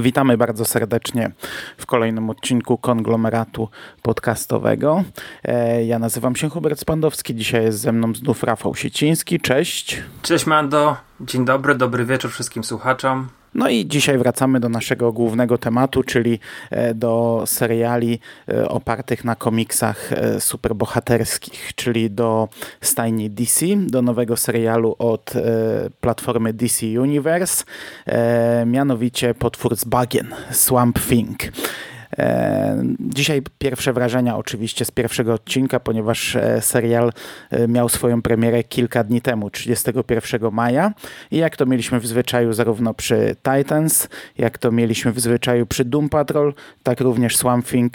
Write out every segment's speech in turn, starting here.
Witamy bardzo serdecznie w kolejnym odcinku konglomeratu podcastowego. E, ja nazywam się Hubert Spandowski. Dzisiaj jest ze mną znów Rafał Sieciński. Cześć. Cześć Mando, dzień dobry, dobry wieczór wszystkim słuchaczom. No i dzisiaj wracamy do naszego głównego tematu, czyli e, do seriali e, opartych na komiksach e, superbohaterskich, czyli do stajni DC, do nowego serialu od platformy DC Universe, mianowicie Potwór z bagien, Swamp Thing. E, dzisiaj pierwsze wrażenia oczywiście z pierwszego odcinka, ponieważ e, serial e, miał swoją premierę kilka dni temu, 31 maja. I jak to mieliśmy w zwyczaju zarówno przy Titans, jak to mieliśmy w zwyczaju przy Doom Patrol, tak również Swamp Thing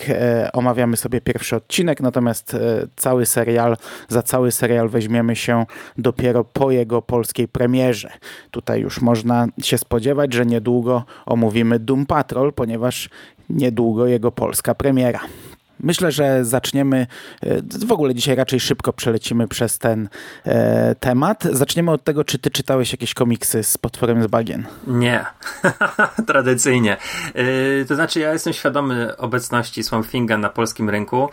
omawiamy sobie pierwszy odcinek, natomiast cały serial, za cały serial weźmiemy się dopiero po jego polskiej premierze. Tutaj już można się spodziewać, że niedługo omówimy Doom Patrol, ponieważ niedługo jego polska premiera. Myślę, że zaczniemy, e, w ogóle dzisiaj raczej szybko przelecimy przez ten e, temat. Zaczniemy od tego, czy ty czytałeś jakieś komiksy z potworem z bagien? Nie, tradycyjnie. Yy, to znaczy ja jestem świadomy obecności Swamp Thinga na polskim rynku.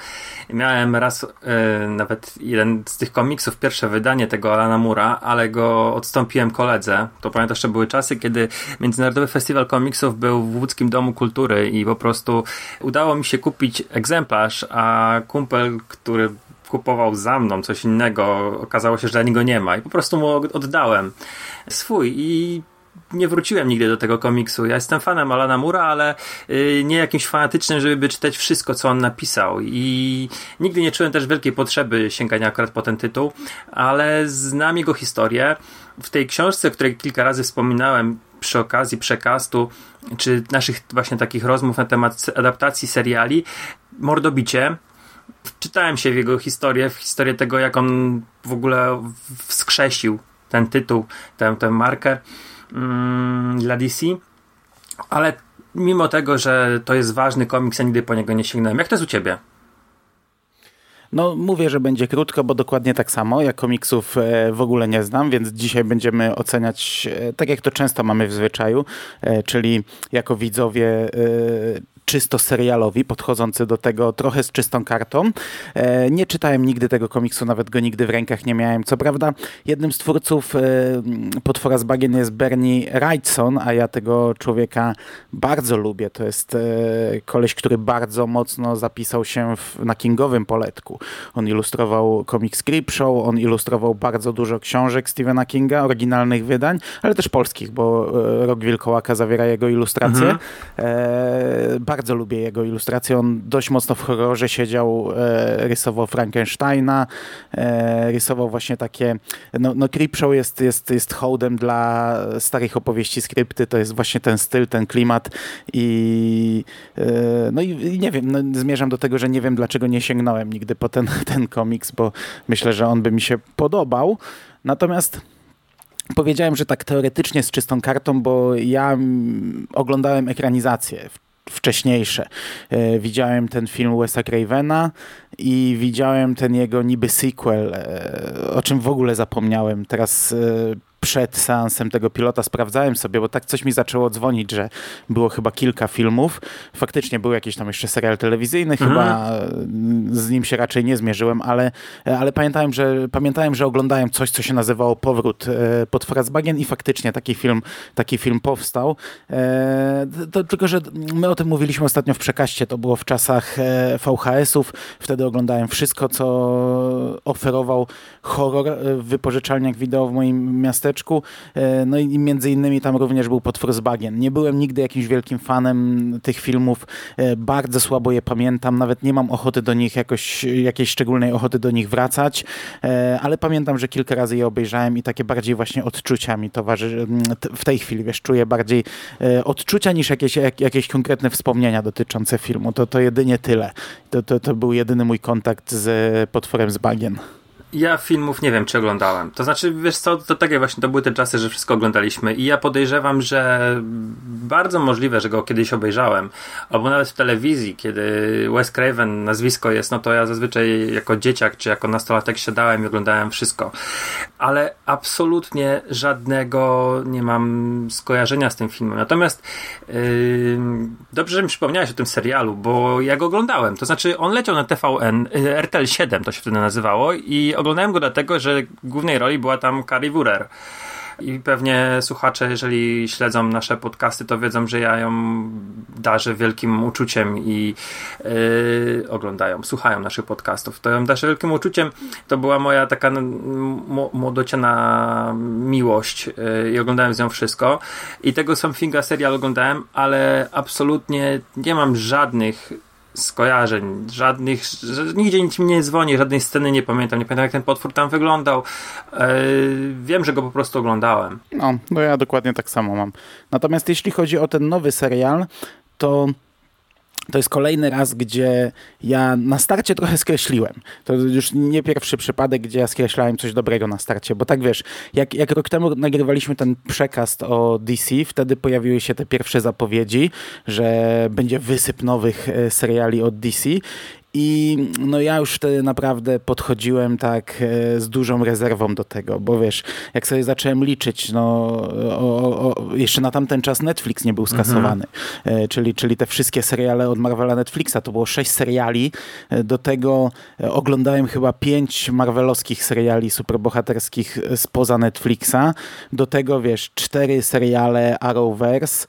Miałem raz yy, nawet jeden z tych komiksów, pierwsze wydanie tego Alana Mura, ale go odstąpiłem koledze. To pamiętam, że były czasy, kiedy Międzynarodowy Festiwal Komiksów był w Łódzkim Domu Kultury i po prostu udało mi się kupić egzemplarz a kumpel, który kupował za mną coś innego, okazało się, że dla niego nie ma i po prostu mu oddałem swój i nie wróciłem nigdy do tego komiksu. Ja jestem fanem Alana Mura, ale y, nie jakimś fanatycznym, żeby czytać wszystko, co on napisał. I nigdy nie czułem też wielkiej potrzeby sięgania akurat po ten tytuł, ale znam jego historię. W tej książce, o której kilka razy wspominałem przy okazji przekastu, czy naszych właśnie takich rozmów na temat adaptacji seriali, Mordobicie. Wczytałem się w jego historię, w historię tego, jak on w ogóle wskrzesił ten tytuł, tę, tę markę mm, dla DC. Ale mimo tego, że to jest ważny komiks, ja nigdy po niego nie sięgnąłem. Jak to jest u ciebie? No, mówię, że będzie krótko, bo dokładnie tak samo. Ja komiksów e, w ogóle nie znam, więc dzisiaj będziemy oceniać, e, tak jak to często mamy w zwyczaju, e, czyli jako widzowie czysto serialowi, podchodzący do tego trochę z czystą kartą. E, nie czytałem nigdy tego komiksu, nawet go nigdy w rękach nie miałem. Co prawda, jednym z twórców e, Potwora z Bagien jest Bernie Wrightson, a ja tego człowieka bardzo lubię. To jest e, koleś, który bardzo mocno zapisał się w, na kingowym poletku. On ilustrował komiks Creepshow, on ilustrował bardzo dużo książek Stephena Kinga, oryginalnych wydań, ale też polskich, bo Rok Wilkołaka zawiera jego ilustracje. Mhm. E, bardzo lubię jego ilustracje. On dość mocno w horrorze siedział, e, rysował Frankensteina, e, rysował właśnie takie... No, no Creepshow jest, jest, jest hołdem dla starych opowieści skrypty. To jest właśnie ten styl, ten klimat i e, no i, i nie wiem, no, zmierzam do tego, że nie wiem dlaczego nie sięgnąłem nigdy po ten, ten komiks, bo myślę, że on by mi się podobał. Natomiast powiedziałem, że tak teoretycznie z czystą kartą, bo ja mm, oglądałem ekranizację wcześniejsze. E, widziałem ten film Wesa Cravena i widziałem ten jego niby sequel, e, o czym w ogóle zapomniałem. Teraz e, przed seansem tego pilota sprawdzałem sobie, bo tak coś mi zaczęło dzwonić, że było chyba kilka filmów. Faktycznie był jakiś tam jeszcze serial telewizyjny, mhm. chyba z nim się raczej nie zmierzyłem, ale, ale pamiętałem, że, pamiętałem, że oglądałem coś, co się nazywało Powrót e, pod Frasbagen i faktycznie taki film, taki film powstał. E, to, tylko, że my o tym mówiliśmy ostatnio w przekaście, to było w czasach e, VHS-ów. Wtedy oglądałem wszystko, co oferował horror w wypożyczalniach wideo w moim miasteczku miasteczku. E, no i między innymi tam również był Potwór z bagien. Nie byłem nigdy jakimś wielkim fanem tych filmów. E, bardzo słabo je pamiętam. Nawet nie mam ochoty do nich jakoś, jakiejś szczególnej ochoty do nich wracać. E, ale pamiętam, że kilka razy je obejrzałem i takie bardziej właśnie odczucia mi towarzyszy. W tej chwili, wiesz, czuję bardziej odczucia niż jakieś, jakieś konkretne wspomnienia dotyczące filmu. To, to jedynie tyle. To, to, to był jedyny mój kontakt z Potworem z bagien. Ja filmów nie wiem, czy oglądałem. To znaczy, wiesz co, to takie właśnie to były te czasy, że wszystko oglądaliśmy i ja podejrzewam, że bardzo możliwe, że go kiedyś obejrzałem. Albo nawet w telewizji, kiedy Wes Craven nazwisko jest, no to ja zazwyczaj jako dzieciak czy jako nastolatek siadałem i oglądałem wszystko. Ale absolutnie żadnego nie mam skojarzenia z tym filmem. Natomiast yy, dobrze, że mi przypomniałeś o tym serialu, bo ja go oglądałem. To znaczy, on leciał na TVN, yy, RTL 7 to się wtedy nazywało i oglądałem go dlatego, że w głównej roli była tam Carrie Wurer. I pewnie słuchacze, jeżeli śledzą nasze podcasty, to wiedzą, że ja ją darzę wielkim uczuciem i yy, oglądają, słuchają naszych podcastów. To ją darzę wielkim uczuciem. To była moja taka młodociana miłość yy, i oglądałem z nią wszystko. I tego Somthinga serial oglądałem, ale absolutnie nie mam żadnych skojarzeń, żadnych, nigdzie nic mi nie dzwoni, żadnej sceny nie pamiętam, nie pamiętam jak ten potwór tam wyglądał. E, wiem, że go po prostu oglądałem. No, no ja dokładnie tak samo mam. Natomiast jeśli chodzi o ten nowy serial, to to jest kolejny raz, gdzie ja na starcie trochę skreśliłem. To już nie pierwszy przypadek, gdzie ja skreślałem coś dobrego na starcie, bo tak wiesz, jak, jak rok temu nagrywaliśmy ten przekaz o DC, wtedy pojawiły się te pierwsze zapowiedzi, że będzie wysyp nowych e, seriali od DC i no ja już wtedy naprawdę podchodziłem tak e, z dużą rezerwą do tego, bo wiesz, jak sobie zacząłem liczyć, no o, o, jeszcze na tamten czas Netflix nie był mhm. skasowany, mhm. czyli, czyli te wszystkie seriale od Marvela Netflixa, to było sześć seriali, e, do tego oglądałem chyba pięć marvelowskich seriali superbohaterskich spoza Netflixa, do tego wiesz, cztery seriale Arrowverse,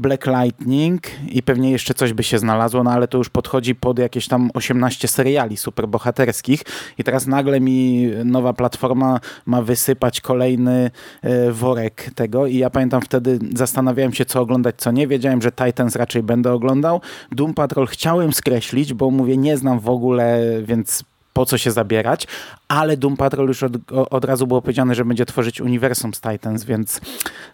Black Lightning i pewnie jeszcze coś by się znalazło, no ale to już podchodzi pod jakieś tam 18 seriali superbohaterskich i teraz nagle mi nowa platforma ma wysypać kolejny e, worek tego i ja pamiętam wtedy zastanawiałem się co oglądać, co nie. Wiedziałem, że Titans raczej będę oglądał. Doom Patrol chciałem skreślić, bo mówię nie znam w ogóle, więc po co się zabierać, ale Doom Patrol już od, od razu było powiedziane, że będzie tworzyć uniwersum z Titans, więc,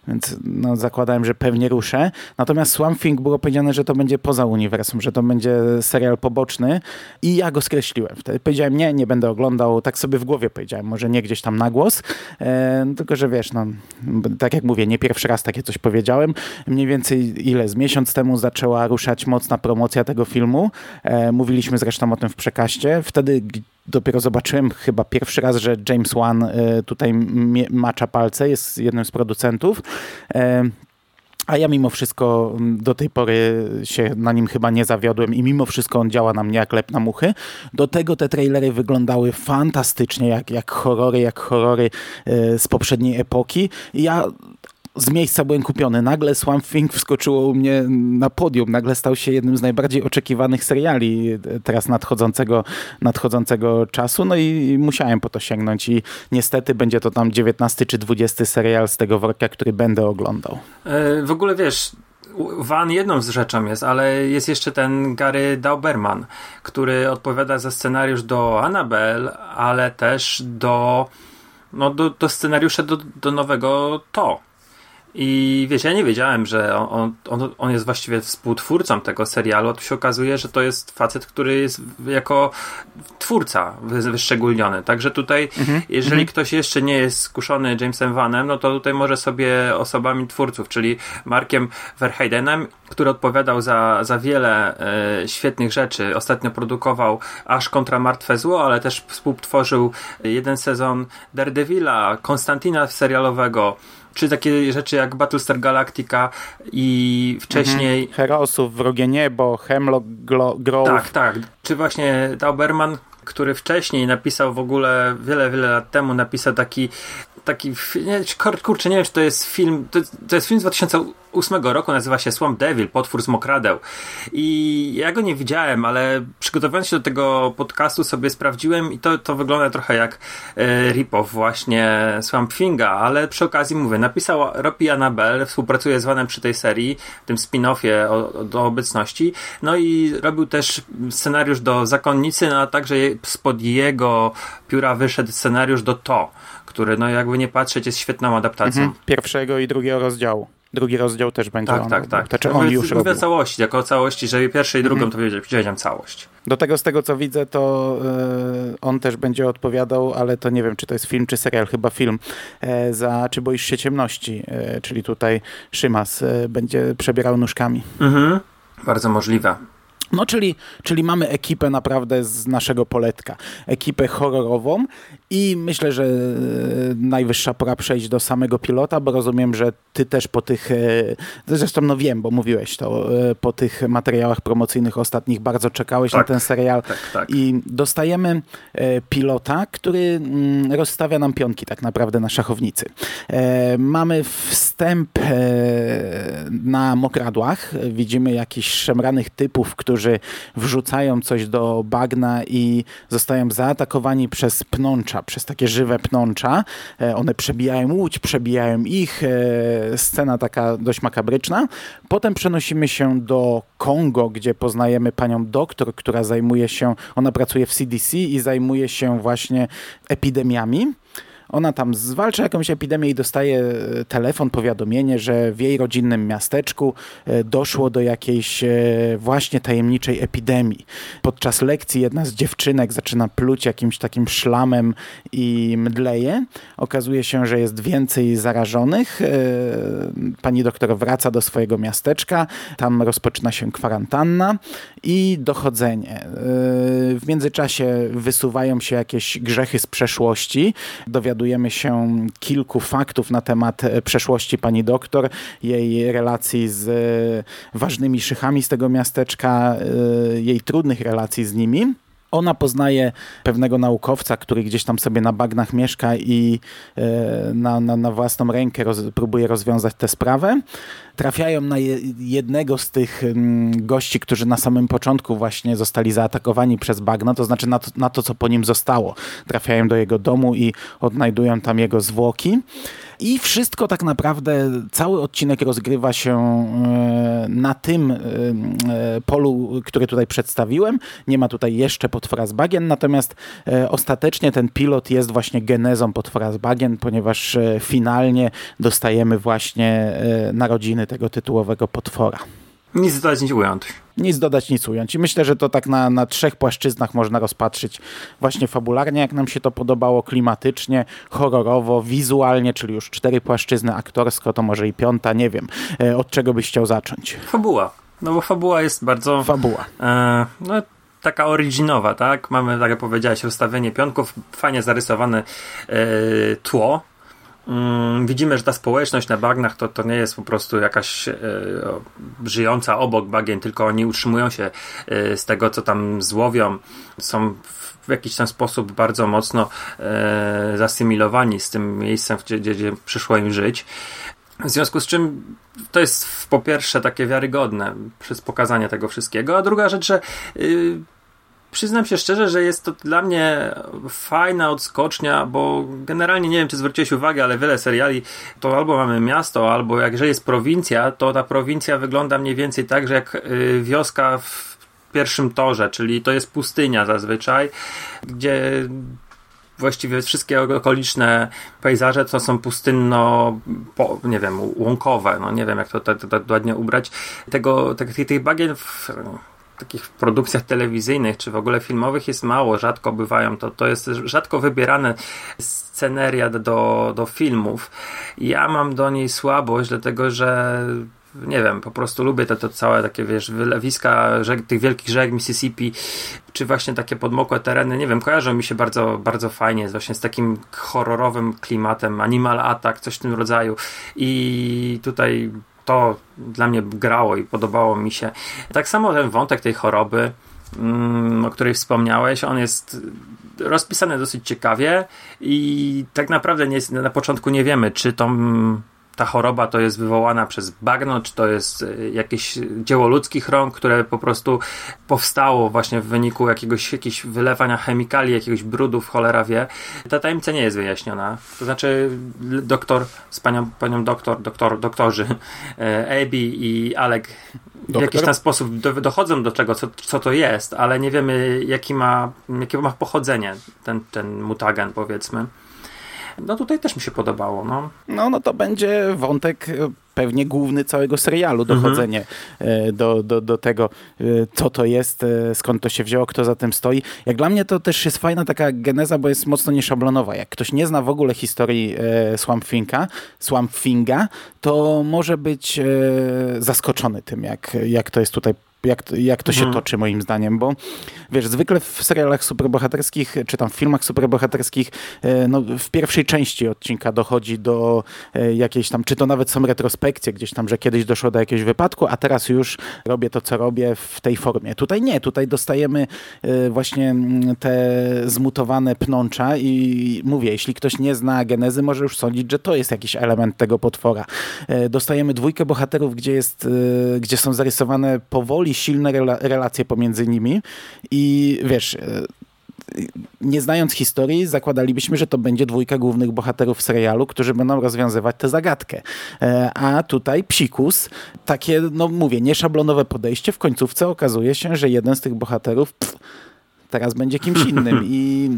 więc no, zakładałem, że pewnie ruszę. Natomiast Swamp Thing było powiedziane, że to będzie poza uniwersum, że to będzie serial poboczny i ja go skreśliłem. Wtedy powiedziałem, nie, nie będę oglądał, tak sobie w głowie powiedziałem, może nie gdzieś tam na głos, e, tylko że wiesz, no, tak jak mówię, nie pierwszy raz takie coś powiedziałem. Mniej więcej ile? Z miesiąc temu zaczęła ruszać mocna promocja tego filmu. E, mówiliśmy zresztą o tym w przekaście. Wtedy dopiero zobaczyłem chyba pierwszy raz, że James Wan e, tutaj macza palce, jest jednym z producentów. E, a ja mimo wszystko do tej pory się na nim chyba nie zawiodłem i mimo wszystko on działa na mnie jak lep na muchy. Do tego te trailery wyglądały fantastycznie, jak, jak horrory, jak horrory e, z poprzedniej epoki. I ja z miejsca byłem kupiony. Nagle Swamp Thing wskoczyło u mnie na podium. Nagle stał się jednym z najbardziej oczekiwanych seriali teraz nadchodzącego, nadchodzącego czasu. No i musiałem po to sięgnąć i niestety będzie to tam 19 czy 20 serial z tego worka, który będę oglądał. E, w ogóle wiesz, Van jedną z rzeczą jest, ale jest jeszcze ten Gary Dauberman, który odpowiada za scenariusz do Annabelle, ale też do, no, do, do scenariusza do, do nowego To. I wiecie, ja nie wiedziałem, że on, on, on jest właściwie współtwórcą tego serialu, a tu się okazuje, że to jest facet, który jest jako twórca wyszczególniony. Także tutaj, mhm. jeżeli mhm. ktoś jeszcze nie jest skuszony Jamesem Vanem, no to tutaj może sobie osobami twórców, czyli Markiem Verheidenem, który odpowiadał za, za wiele e, świetnych rzeczy. Ostatnio produkował aż kontra Martwe Zło, ale też współtworzył jeden sezon Daredevila, Konstantina serialowego, czy takie rzeczy jak Battlestar Galactica i wcześniej... Mhm. Herosów, Wrogie Niebo, Hemlock Grove. Tak, tak. Czy właśnie Dauberman który wcześniej napisał w ogóle wiele, wiele lat temu napisał taki taki, nie, kurczę, nie wiem, czy to jest film, to, to jest film z 2008 roku, nazywa się Swamp Devil, Potwór z Mokradeł. I ja go nie widziałem, ale przygotowując się do tego podcastu sobie sprawdziłem i to, to wygląda trochę jak e, rip-off właśnie Swamp Thinga, ale przy okazji mówię, napisał Ropi Annabelle, współpracuje z Vanem przy tej serii, tym spin-offie do obecności, no i robił też scenariusz do Zakonnicy, no a także spod jego pióra wyszedł scenariusz do To, który no jakby nie patrzeć jest świetną adaptacją. Mhm. Pierwszego i drugiego rozdziału. Drugi rozdział też będzie tak, on. Tak, tak, Znaczy on już mówię całości, jako całości, że pierwszy i drugą mhm. to wiedziałem całość. Do tego, z tego co widzę, to y, on też będzie odpowiadał, ale to nie wiem, czy to jest film, czy serial, chyba film, e, za Czy boisz się ciemności, e, czyli tutaj Szymas będzie przebierał nóżkami. Mhm. Bardzo możliwe. No, czyli, czyli mamy ekipę naprawdę z naszego poletka. Ekipę horrorową i myślę, że e, najwyższa pora przejść do samego pilota, bo rozumiem, że ty też po tych, e, zresztą no wiem, bo mówiłeś to, e, po tych materiałach promocyjnych ostatnich bardzo czekałeś tak, na ten serial tak, tak. i dostajemy pilota, który mm, rozstawia nam pionki tak naprawdę na szachownicy. Mamy wstęp na mokradłach, widzimy jakichś szemranych typów, którzy którzy wrzucają coś do bagna i zostają zaatakowani przez pnącza, przez takie żywe pnącza. E, one przebijają łódź, przebijają ich. E, scena taka dość makabryczna. Potem przenosimy się do Kongo, gdzie poznajemy panią doktor, która zajmuje się, ona pracuje w CDC i zajmuje się właśnie epidemiami. Ona tam zwalcza jakąś epidemię i dostaje e, telefon, powiadomienie, że w jej rodzinnym miasteczku e, doszło do jakiejś e, właśnie tajemniczej epidemii. Podczas lekcji jedna z dziewczynek zaczyna pluć jakimś takim szlamem i mdleje. Okazuje się, że jest więcej zarażonych. Pani doktor wraca do swojego miasteczka, tam rozpoczyna się kwarantanna i dochodzenie. W międzyczasie wysuwają się jakieś grzechy z przeszłości. Dowiadujemy dowiadujemy się kilku faktów na temat e, przeszłości pani doktor, jej relacji z e, ważnymi szychami z tego miasteczka, e, jej trudnych relacji z nimi. Ona poznaje pewnego naukowca, który gdzieś tam sobie na bagnach mieszka i na, na, na własną rękę roz, próbuje rozwiązać tę sprawę. Trafiają na jednego z tych mm, gości, którzy na samym początku właśnie zostali zaatakowani przez bagno, to znaczy na to, na to co po nim zostało. Trafiają do jego domu i odnajdują tam jego zwłoki. I wszystko tak naprawdę, cały odcinek rozgrywa się e, na tym e, e, polu, który tutaj przedstawiłem. Nie ma tutaj jeszcze potwora z bagien, natomiast ostatecznie ten pilot jest właśnie genezą potwora z bagien, ponieważ finalnie dostajemy właśnie narodziny tego tytułowego potwora. Nic dodać, nic ująć. Nic dodać, nic ująć. I myślę, że to tak na, na trzech płaszczyznach można rozpatrzyć właśnie fabularnie, jak nam się to podobało, klimatycznie, horrorowo, wizualnie, czyli już cztery płaszczyzny, aktorsko, to może i piąta, nie wiem. E, od czego byś chciał zacząć? Fabuła. No bo fabuła jest bardzo... Fabuła. E, no taka originowa, tak? Mamy, tak jak powiedziałeś, rozstawienie pionków, fajnie zarysowane e, tło, widzimy, że ta społeczność na bagnach to, to nie jest po prostu jakaś e, żyjąca obok bagien, tylko oni utrzymują się e, z tego, co tam złowią. Są w jakiś tam sposób bardzo mocno e, zasymilowani z tym miejscem, gdzie, gdzie, gdzie przyszło im żyć. W związku z czym to jest po pierwsze takie wiarygodne przez pokazanie tego wszystkiego, a druga rzecz, że y, przyznam się szczerze, że jest to dla mnie fajna odskocznia, bo generalnie nie wiem, czy zwróciłeś uwagę, ale wiele seriali to albo mamy miasto, albo jak jest prowincja, to ta prowincja wygląda mniej więcej tak, że jak y, wioska w pierwszym torze, czyli to jest pustynia zazwyczaj, gdzie właściwie wszystkie okoliczne pejzaże to są pustynno, po, nie wiem, łąkowe, no nie wiem jak to, to, to, to ładnie ubrać. Tego, tych, tych bagien w, takich produkcjach telewizyjnych czy w ogóle filmowych jest mało, rzadko bywają. To, to jest rzadko wybierane sceneria do, do filmów. Ja mam do niej słabość, dlatego że nie wiem, po prostu lubię to, to całe takie, wiesz, wylewiska rzek, tych wielkich rzek Mississippi, czy właśnie takie podmokłe tereny, nie wiem, kojarzą mi się bardzo, bardzo fajnie, właśnie z takim horrorowym klimatem, Animal Attack, coś w tym rodzaju i tutaj to dla mnie grało i podobało mi się. Tak samo ten wątek tej choroby, mm, o której wspomniałeś, on jest rozpisany dosyć ciekawie i tak naprawdę nie, na początku nie wiemy, czy to ta choroba to jest wywołana przez bagno, czy to jest e, jakieś dzieło ludzkich rąk, które po prostu powstało właśnie w wyniku jakiegoś, wylewania chemikali, jakiegoś brudu, w cholera wie. Ta tajemnica nie jest wyjaśniona. To znaczy doktor z panią, panią doktor, doktor, doktorzy e, Abby i Alec w jakiś tam sposób dochodzą do czego, co, co to jest, ale nie wiemy jaki ma, jakie ma pochodzenie ten, ten mutagen powiedzmy. No tutaj też mi się podobało. No, no, no to będzie wątek e, pewnie główny całego serialu, mhm. dochodzenie mhm. do, do, do tego, e, co to jest, skąd to się wzięło, kto za tym stoi. Jak dla mnie to też jest fajna taka geneza, bo jest mocno nieszablonowa. Jak ktoś nie zna w ogóle historii Swamp Thing'a, Swamp Thinga, to może być zaskoczony tym, jak, jak to jest tutaj jak, jak to się mhm. toczy moim zdaniem, bo wiesz, zwykle w serialach superbohaterskich, czy tam w filmach superbohaterskich, e, no, w pierwszej części odcinka dochodzi do e, jakiejś tam, czy to nawet są retrospekcje gdzieś tam, że kiedyś doszło do jakiegoś wypadku, a teraz już robię to, co robię w tej formie. Tutaj nie, tutaj dostajemy e, właśnie te zmutowane pnącza i mówię, jeśli ktoś nie zna genezy, może już sądzić, że to jest jakiś element tego potwora. Dostajemy dwójkę bohaterów, gdzie jest, gdzie są zarysowane powoli silne rela relacje pomiędzy nimi i wiesz, e, nie znając historii, zakładalibyśmy, że to będzie dwójka głównych bohaterów serialu, którzy będą rozwiązywać tę zagadkę. E, a tutaj psikus, takie, no mówię, nieszablonowe podejście, w końcówce okazuje się, że jeden z tych bohaterów pff, teraz będzie kimś innym. I,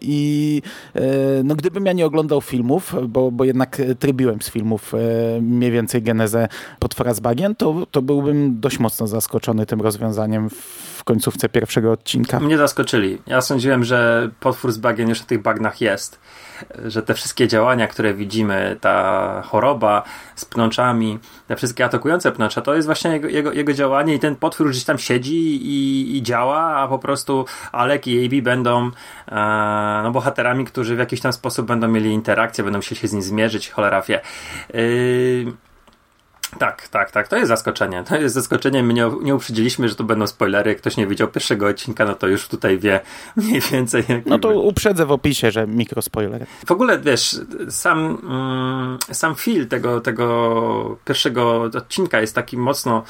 i e, no, gdybym ja nie oglądał filmów, bo, bo jednak trybiłem z filmów e, mniej więcej genezę potwora z bagien, to, to byłbym dość mocno zaskoczony tym rozwiązaniem w końcówce pierwszego odcinka. Mnie zaskoczyli. Ja sądziłem, że potwór z bagien już w tych bagnach jest że te wszystkie działania, które widzimy, ta choroba z pnączami, te wszystkie atakujące pnącza, to jest właśnie jego, jego, jego działanie i ten potwór gdzieś tam siedzi i, i działa, a po prostu Alek i Abby będą e, no, bohaterami, którzy w jakiś tam sposób będą mieli interakcję, będą się, się z nim zmierzyć, cholera wie. Yy, tak, tak, tak. To jest zaskoczenie. To jest zaskoczenie. My nie, nie uprzedziliśmy, że to będą spoilery. Ktoś nie widział pierwszego odcinka, no to już tutaj wie mniej więcej. No to uprzedzę w opisie, że mikrospoiler. W ogóle wiesz, sam, mm, sam feel tego, tego pierwszego odcinka jest taki mocno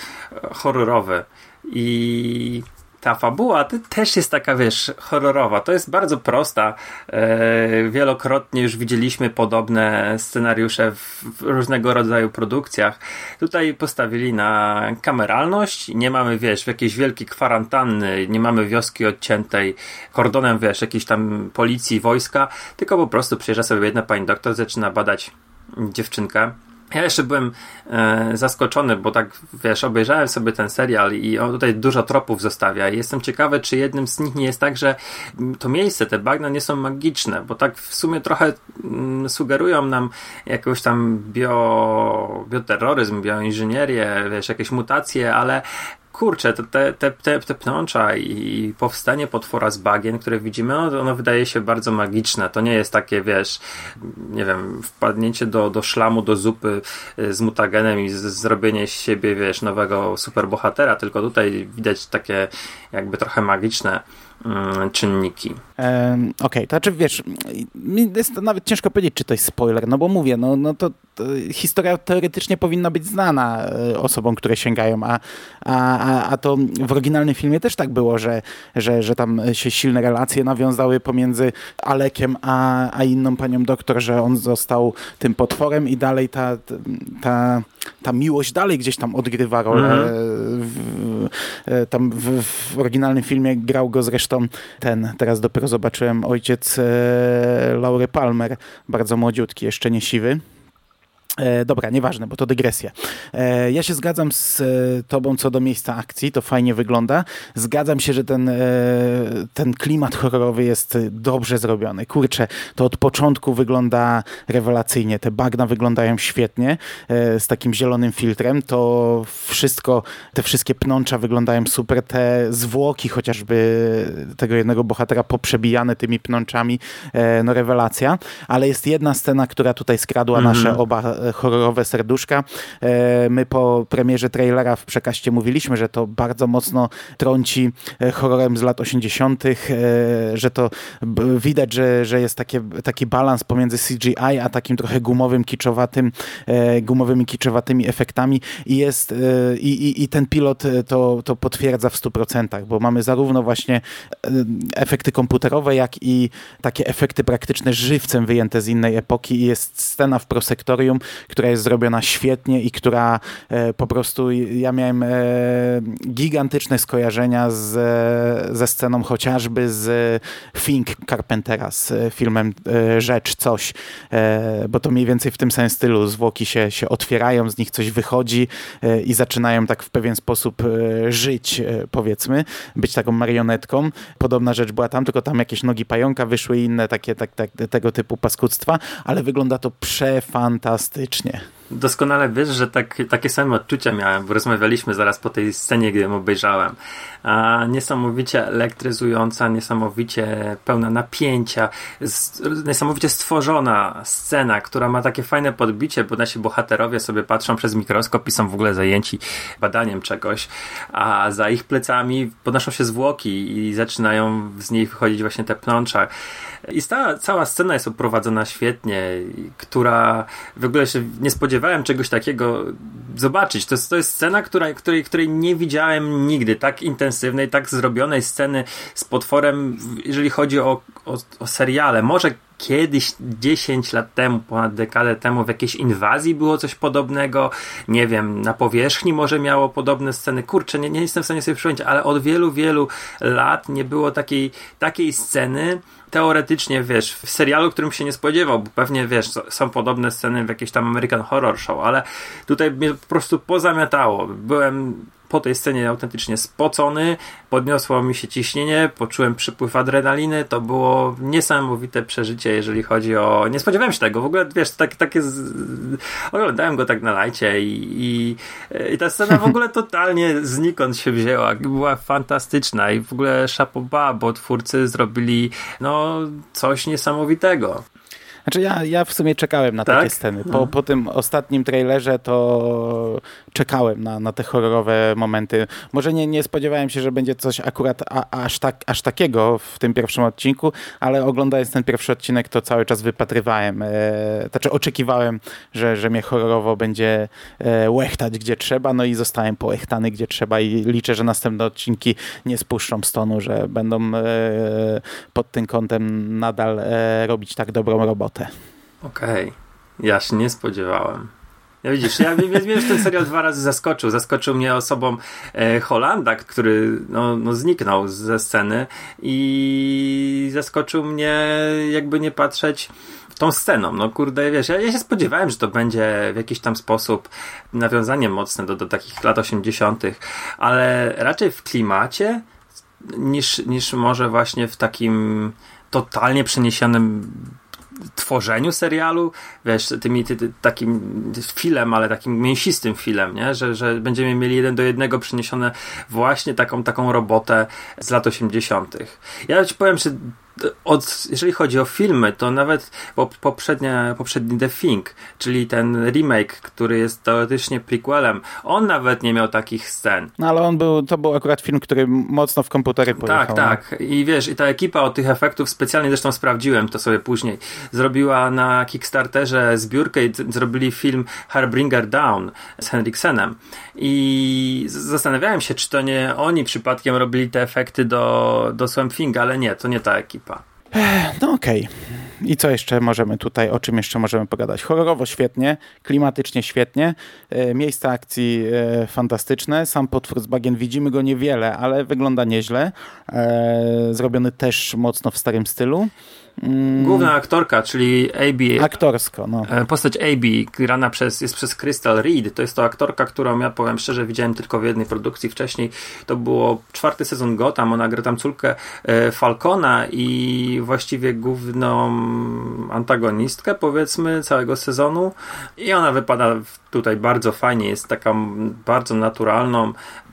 horrorowy. I ta fabuła też jest taka, wiesz, horrorowa. To jest bardzo prosta. E, wielokrotnie już widzieliśmy podobne scenariusze w, w, różnego rodzaju produkcjach. Tutaj postawili na kameralność. Nie mamy, wiesz, jakiejś wielkiej kwarantanny, nie mamy wioski odciętej kordonem, wiesz, jakiejś tam policji, wojska, tylko po prostu przyjeżdża sobie jedna pani doktor, zaczyna badać dziewczynkę ja jeszcze byłem e, zaskoczony, bo tak wiesz, obejrzałem sobie ten serial i on tutaj dużo tropów zostawia. I jestem ciekawy, czy jednym z nich nie jest tak, że to miejsce, te bagna nie są magiczne, bo tak w sumie trochę mm, sugerują nam jakąś tam bio, bioterroryzm, bioinżynierię, wiesz, jakieś mutacje, ale kurczę, te, te, te, te pnącza i powstanie potwora z bagien, które widzimy, ono, ono wydaje się bardzo magiczne. To nie jest takie, wiesz, nie wiem, wpadnięcie do, do szlamu, do zupy y, z mutagenem i z, zrobienie z siebie, wiesz, nowego superbohatera, tylko tutaj widać takie jakby trochę magiczne czynniki. Okej, okay, to znaczy wiesz, jest nawet ciężko powiedzieć, czy to jest spoiler, no bo mówię, no, no to, to historia teoretycznie powinna być znana e, osobom, które sięgają, a, a, a to w oryginalnym filmie też tak było, że, że, że tam się silne relacje nawiązały pomiędzy Alekiem a, a inną panią doktor, że on został tym potworem i dalej ta, ta, ta miłość dalej gdzieś tam odgrywa rolę. Mm -hmm. w, e, tam w, w oryginalnym filmie grał go zresztą Zresztą ten, teraz dopiero zobaczyłem, ojciec e, Laury Palmer, bardzo młodziutki, jeszcze nie siwy. E, dobra, nieważne, bo to dygresja. E, ja się zgadzam z e, tobą co do miejsca akcji, to fajnie wygląda. Zgadzam się, że ten, e, ten klimat horrorowy jest dobrze zrobiony. Kurczę, to od początku wygląda rewelacyjnie. Te bagna wyglądają świetnie, e, z takim zielonym filtrem. To wszystko, te wszystkie pnącza wyglądają super. Te zwłoki chociażby tego jednego bohatera poprzebijane tymi pnączami, e, no rewelacja. Ale jest jedna scena, która tutaj skradła mm -hmm. nasze oba horrorowe serduszka. E, my po premierze trailera w przekaście mówiliśmy, że to bardzo mocno trąci e, horrorem z lat 80., że to widać, że, że jest takie, taki balans pomiędzy CGI a takim trochę gumowym, kiczowatym, gumowymi, kiczowatymi efektami i jest i, i, i ten pilot to, to potwierdza w 100%, bo mamy zarówno właśnie efekty komputerowe, jak i takie efekty praktyczne żywcem wyjęte z innej epoki i jest scena w prosektorium, która jest zrobiona świetnie i która e, po prostu, ja miałem e, gigantyczne skojarzenia z, ze sceną chociażby z Fink Carpentera, z filmem e, Rzecz, Coś, bo to mniej więcej w tym samym stylu zwłoki się, się otwierają, z nich coś wychodzi i zaczynają tak w pewien sposób żyć, powiedzmy, być taką marionetką. Podobna rzecz była tam, tylko tam jakieś nogi pająka wyszły i inne takie tak, tak, tego typu paskudztwa, ale wygląda to przefantastycznie faktycznie. Doskonale wiesz, że tak, takie same odczucia miałem, bo rozmawialiśmy zaraz po tej scenie, gdy ją obejrzałem. A niesamowicie elektryzująca, niesamowicie pełna napięcia, niesamowicie stworzona scena, która ma takie fajne podbicie, bo nasi bohaterowie sobie patrzą przez mikroskop i są w ogóle zajęci badaniem czegoś, a za ich plecami podnoszą się zwłoki i zaczynają z niej wychodzić właśnie te pnącza. I ta cała scena jest oprowadzona świetnie, która w ogóle się nie spodziewałem czegoś takiego zobaczyć. To jest, to jest scena, która, której, której nie widziałem nigdy. Tak intensywnej, tak zrobionej sceny z potworem, jeżeli chodzi o, o, o seriale. Może kiedyś 10 lat temu, ponad dekadę temu w jakiejś inwazji było coś podobnego, nie wiem, na powierzchni może miało podobne sceny, kurczę, nie, nie jestem w stanie sobie przypomnieć, ale od wielu, wielu lat nie było takiej, takiej sceny, teoretycznie, wiesz, w serialu, którym się nie spodziewał, bo pewnie, wiesz, są podobne sceny w jakiejś tam American Horror Show, ale tutaj mnie po prostu pozamiatało. Byłem po tej scenie autentycznie spocony, podniosło mi się ciśnienie, poczułem przypływ adrenaliny, to było niesamowite przeżycie, jeżeli chodzi o... Nie spodziewałem się tego, w ogóle, wiesz, tak, takie z... oglądałem go tak na lajcie i, i, i ta scena w ogóle totalnie znikąd się wzięła, była fantastyczna i w ogóle szapoba, bo twórcy zrobili, no, coś niesamowitego. Znaczy ja, ja w sumie czekałem na tak? takie sceny. Po, no. po tym ostatnim trailerze to czekałem na, na te horrorowe momenty. Może nie, nie spodziewałem się, że będzie coś akurat a, aż, tak, aż takiego w tym pierwszym odcinku, ale oglądając ten pierwszy odcinek to cały czas wypatrywałem. E, znaczy oczekiwałem, że, że mnie horrorowo będzie e, łechtać gdzie trzeba, no i zostałem połechtany gdzie trzeba i liczę, że następne odcinki nie spuszczą stonu, że będą e, pod tym kątem nadal e, robić tak dobrą robotę. Okej. Okay. Ja się nie spodziewałem. Ja widzisz, ja mnie, mnie ten serial dwa razy zaskoczył. Zaskoczył mnie osobą e, Holanda, który no, no, zniknął ze sceny i zaskoczył mnie jakby nie patrzeć tą sceną. No kurde, wiesz, ja, ja, się spodziewałem, że to będzie w jakiś tam sposób nawiązanie mocne do, do takich lat 80., ale raczej w klimacie niż, niż może właśnie w takim totalnie przeniesionym tworzeniu serialu, wiesz, tymi, ty, ty, takim filem, ale takim mięsistym filem, nie? Że, że będziemy mieli jeden do jednego przyniesione właśnie taką, taką robotę z lat 80. Ja ci powiem, że od, jeżeli chodzi o filmy, to nawet poprzednia, poprzedni The Thing, czyli ten remake, który jest teoretycznie prequelem, on nawet nie miał takich scen. No ale on był, to był akurat film, który mocno w komputery pojechał. Tak, tak. I wiesz, i ta ekipa od tych efektów specjalnie, zresztą sprawdziłem to sobie później, zrobiła na Kickstarterze zbiórkę i zrobili film Harbringer Down z Henriksenem. I zastanawiałem się, czy to nie oni przypadkiem robili te efekty do, do Swamp Thing, ale nie, to nie ta ekipa. No okej. Okay. I co jeszcze możemy tutaj, o czym jeszcze możemy pogadać? Horrorowo świetnie, klimatycznie świetnie, e, miejsca akcji e, fantastyczne, sam potwór z bagien widzimy go niewiele, ale wygląda nieźle. E, zrobiony też mocno w starym stylu. Mm. Główna aktorka, czyli AB. Aktorsko, no. E, postać AB, grana przez, jest przez Crystal Reed. To jest to aktorka, którą ja powiem szczerze, widziałem tylko w jednej produkcji wcześniej. To było czwarty sezon Gotham. Ona gra tam córkę e, Falcona i właściwie główną antagonistkę, powiedzmy, całego sezonu. I ona wypada tutaj bardzo fajnie. Jest taką bardzo naturalną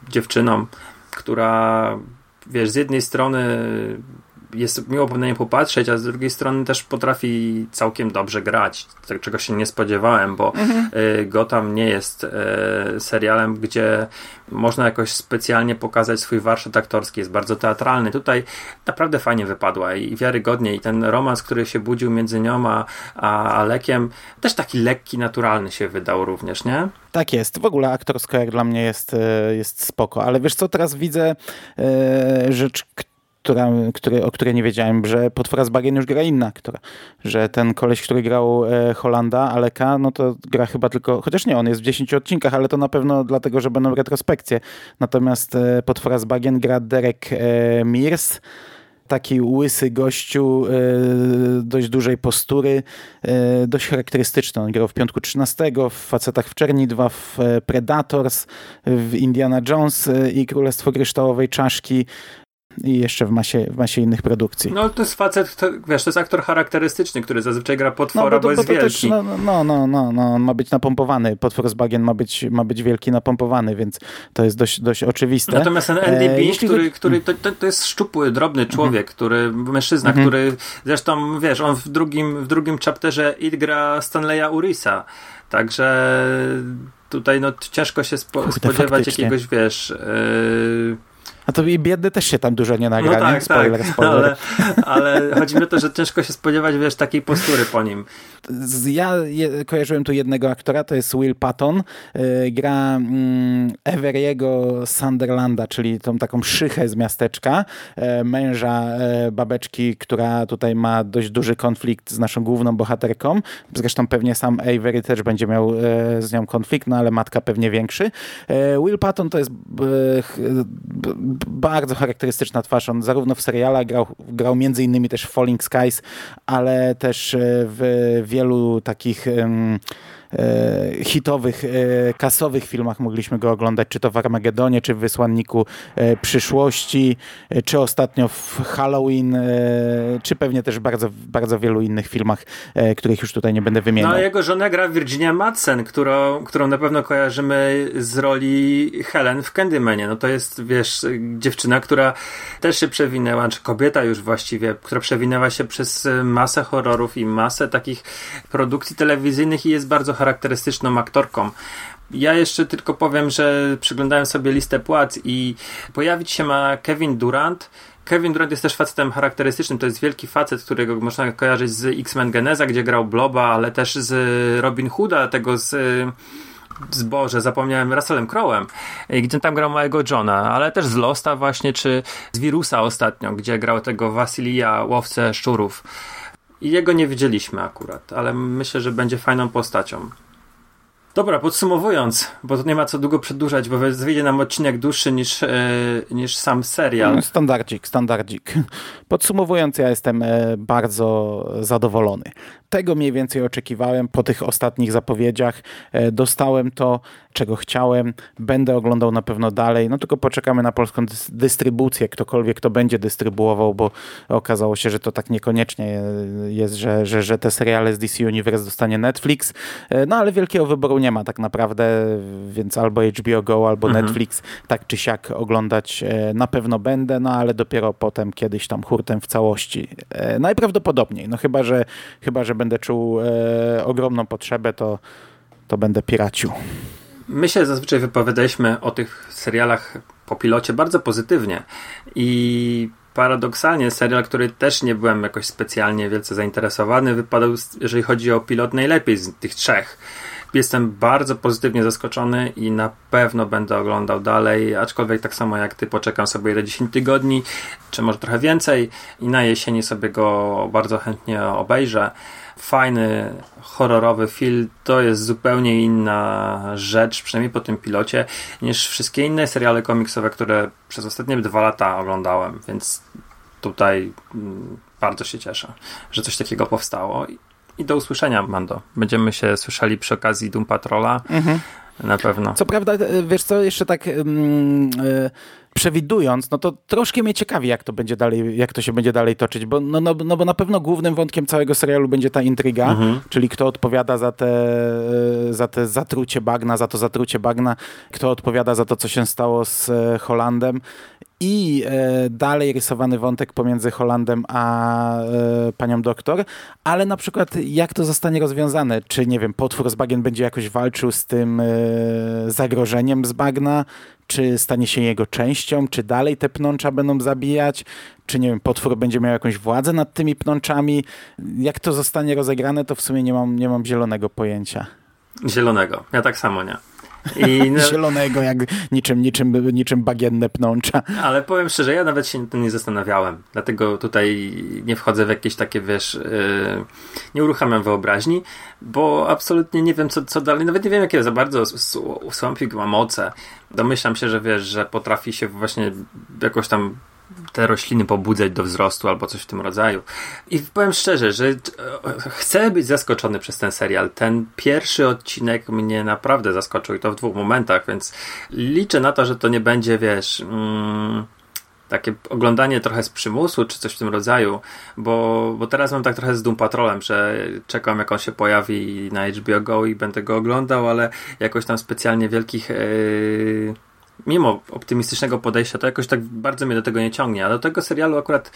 dziewczyną, która wiesz, z jednej strony jest miło na nie popatrzeć, a z drugiej strony też potrafi całkiem dobrze grać, tak, czego się nie spodziewałem, bo mhm. Gotham nie jest e, serialem, gdzie można jakoś specjalnie pokazać swój warsztat aktorski, jest bardzo teatralny. Tutaj naprawdę fajnie wypadła i wiarygodnie i ten romans, który się budził między nią a, a Alekiem, też taki lekki, naturalny się wydał również, nie? Tak jest. W ogóle aktorsko jak dla mnie jest, e, jest spoko. Ale wiesz co, teraz widzę rzecz, która, który, o której nie wiedziałem, że potwora z bagien już gra inna aktora. Że ten koleś, który grał e, Holanda, Aleka, no to gra chyba tylko, chociaż nie, on jest w 10 odcinkach, ale to na pewno dlatego, że będą retrospekcje. Natomiast e, potwora z bagien gra Derek e, Mears taki łysy gościu, e, dość dużej postury, e, dość charakterystyczny. On grał w Piątku 13, w Facetach w Czerni 2, w e, Predators, w Indiana Jones i Królestwo Kryształowej Czaszki i jeszcze w masie, w masie innych produkcji. No to jest facet, to, wiesz, to jest aktor charakterystyczny, który zazwyczaj gra potwora, no, bo, bo jest wielki. Też, no, no, no, no, no, on ma być napompowany. Potwór z bagien ma być, ma być wielki, napompowany, więc to jest dość, dość oczywiste. Natomiast ten NDB, e, który, który to, to, to, jest szczupły, drobny mhm. człowiek, który, mężczyzna, mhm. który zresztą, wiesz, on w drugim, w drugim chapterze It gra Stanleya Urisa, także tutaj no ciężko się spo, Kurde, spodziewać faktycznie. jakiegoś, wiesz... Yy, a to i biedny też się tam dużo nie nagra, no tak, nie? Spoiler, tak. spoiler. Ale, ale chodzi mi o to, że ciężko się spodziewać, wiesz, takiej postury po nim. Ja je, kojarzyłem tu jednego aktora, to jest Will Patton. Yy, gra yy, Everiego Sunderlanda, czyli tą taką szychę z miasteczka, yy, męża y, babeczki, która tutaj ma dość duży konflikt z naszą główną bohaterką. Zresztą pewnie sam Avery też będzie miał y, z nią konflikt, no ale matka pewnie większy. Will Patton to jest bardzo charakterystyczna twarz. On zarówno w serialach grał, grał między innymi też w Falling Skies, ale też w wielu takich E, hitowych, e, kasowych filmach mogliśmy go oglądać, czy to w Armagedonie, czy w Wysłanniku e, Przyszłości, czy ostatnio w Halloween, czy pewnie też bardzo, bardzo wielu innych filmach, których już tutaj nie będę wymieniał. No jego żona gra Virginia Madsen, którą, którą na pewno kojarzymy z roli Helen w Candymanie. No to jest, wiesz, dziewczyna, która też się przewinęła, czy kobieta już właściwie, która przewinęła się przez masę horrorów i masę takich produkcji telewizyjnych i jest bardzo charakterystyczną aktorką. Ja jeszcze tylko powiem, że przyglądałem sobie listę płac i pojawić się ma Kevin Durant. Kevin Durant jest też facetem charakterystycznym. To jest wielki facet, którego można kojarzyć z X-Men Geneza, gdzie grał Bloba, ale też z Robin Hooda, tego z zboże, zapomniałem Russellem Crowem, gdzie tam grał małego Johna, ale też z Losta właśnie, czy z Wirusa ostatnio, gdzie grał tego Wasilija, łowcę szczurów. I jego nie widzieliśmy akurat, ale myślę, że będzie fajną postacią. Dobra, podsumowując, bo to nie ma co długo przedłużać, bo wyjdzie nam odcinek dłuższy niż, e, niż sam serial. Standardzik, standardzik. Podsumowując, ja jestem e, bardzo zadowolony. Tego mniej więcej oczekiwałem po tych ostatnich zapowiedziach. E, dostałem to, czego chciałem. Będę oglądał na pewno dalej. No tylko poczekamy na polską dystrybucję, ktokolwiek to będzie dystrybuował, bo okazało się, że to tak niekoniecznie jest, że, że, że te seriale z DC Universe dostanie Netflix. No ale wielkiego wyboru nie ma tak naprawdę, więc albo HBO Go, albo mhm. Netflix, tak czy siak oglądać e, na pewno będę, no ale dopiero potem kiedyś tam hurtem w całości. E, najprawdopodobniej, no chyba, że, chyba, że będę czuł e, ogromną potrzebę, to, to będę piracił. My się zazwyczaj wypowiadaliśmy o tych serialach po pilocie bardzo pozytywnie i paradoksalnie serial, który też nie byłem jakoś specjalnie wielce zainteresowany, wypadał, jeżeli chodzi o pilot, najlepiej z tych trzech. Jestem bardzo pozytywnie zaskoczony i na pewno będę oglądał dalej, aczkolwiek tak samo jak ty poczekam sobie do 10 tygodni, czy może trochę więcej i na jesieni sobie go bardzo chętnie obejrzę. Fajny, horrorowy film to jest zupełnie inna rzecz, przynajmniej po tym pilocie, niż wszystkie inne seriale komiksowe, które przez ostatnie dwa lata oglądałem, więc tutaj mm, bardzo się cieszę, że coś takiego powstało. I do usłyszenia, Mando. Będziemy się słyszeli przy okazji Doom Patrola. Mhm. Na pewno. Co prawda, e, wiesz co, jeszcze tak yy, yy, przewidując, no to troszkę mnie ciekawi, jak to będzie dalej, jak to się będzie dalej toczyć, bo, no, no, no bo na pewno głównym wątkiem całego serialu będzie ta intryga, mhm. czyli kto odpowiada za te, e, za te zatrucie bagna, za to zatrucie bagna, kto odpowiada za to, co się stało z Holandem i e, dalej rysowany wątek pomiędzy Holandem a e, panią doktor, ale na przykład jak to zostanie rozwiązane? Czy, nie wiem, potwór z bagien będzie jakoś walczył z tym e, zagrożeniem z bagna? Czy stanie się jego częścią? Czy dalej te pnącza będą zabijać? Czy, nie wiem, potwór będzie miał jakąś władzę nad tymi pnączami? Jak to zostanie rozegrane, to w sumie nie mam, nie mam zielonego pojęcia. Zielonego. Ja tak samo nie. I no, Zielonego, jak niczym, niczym, niczym bagienne pnącza. ale powiem szczerze, ja nawet się tym nie zastanawiałem. Dlatego tutaj nie wchodzę w jakieś takie, wiesz, yy, nie uruchamiam wyobraźni, bo absolutnie nie wiem, co, co dalej. Nawet nie wiem, jakie za bardzo Swampik ma moce. Domyślam się, że wiesz, że potrafi się właśnie jakoś tam te rośliny pobudzać do wzrostu albo coś w tym rodzaju. I powiem szczerze, że e, chcę być zaskoczony przez ten serial. Ten pierwszy odcinek mnie naprawdę zaskoczył i to w dwóch momentach, więc liczę na to, że to nie będzie, wiesz, mm, takie oglądanie trochę z przymusu czy coś w tym rodzaju, bo, bo teraz mam tak trochę z Doom Patrolem, że czekam jak on się pojawi na HBO Go i będę go oglądał, ale jakoś tam specjalnie wielkich yy, mimo optymistycznego podejścia, to jakoś tak bardzo mnie do tego nie ciągnie, a do tego serialu akurat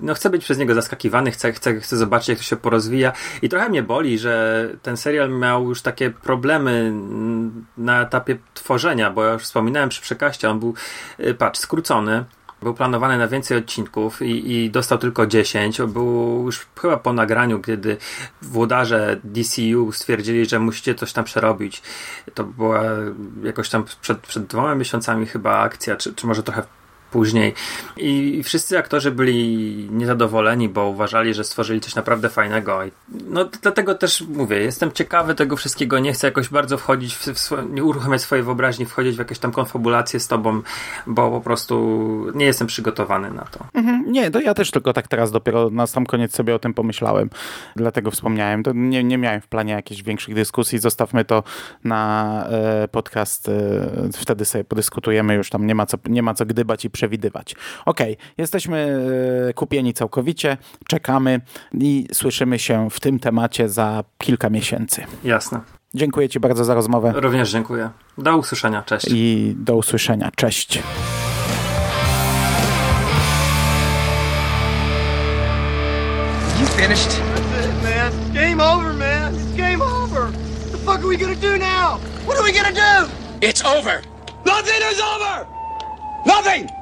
no, chcę być przez niego zaskakiwany, chcę, chcę, chcę zobaczyć, jak to się porozwija. I trochę mnie boli, że ten serial miał już takie problemy na etapie tworzenia, bo ja już wspominałem przy przekaście, on był, y, patrz, skrócony, był planowany na więcej odcinków i, i dostał tylko 10. Był już chyba po nagraniu, kiedy włodarze DCU stwierdzili, że musicie coś tam przerobić. To była jakoś tam przed, przed dwoma miesiącami chyba akcja, czy, czy może trochę później. I, wszyscy aktorzy byli niezadowoleni, bo uważali, że stworzyli coś naprawdę fajnego. No dlatego też mówię, jestem ciekawy tego wszystkiego, nie chcę jakoś bardzo wchodzić, w, w nie uruchamiać swojej wyobraźni, wchodzić w jakieś tam konfabulacje z tobą, bo po prostu nie jestem przygotowany na to. Mhm, Nie, to ja też tylko tak teraz dopiero na sam koniec sobie o tym pomyślałem. Dlatego wspomniałem. To nie, nie miałem w planie jakichś większych dyskusji. Zostawmy to na e, podcast. E, wtedy sobie podyskutujemy. Już tam nie ma co, nie ma co gdybać i przewidywać. Okej, jesteśmy e, kupieni całkowicie. Czekamy i słyszymy się w tym temacie za kilka miesięcy. Jasne. Dziękuję Ci bardzo za rozmowę Również dziękuję. Do usłyszenia. Cześć. i do usłyszenia. Cześć. You finished? That's it, man. It's game over, man. It's game over. What the fuck are we gonna do now? What are we gonna do? It's over. Nothing is over! Nothing!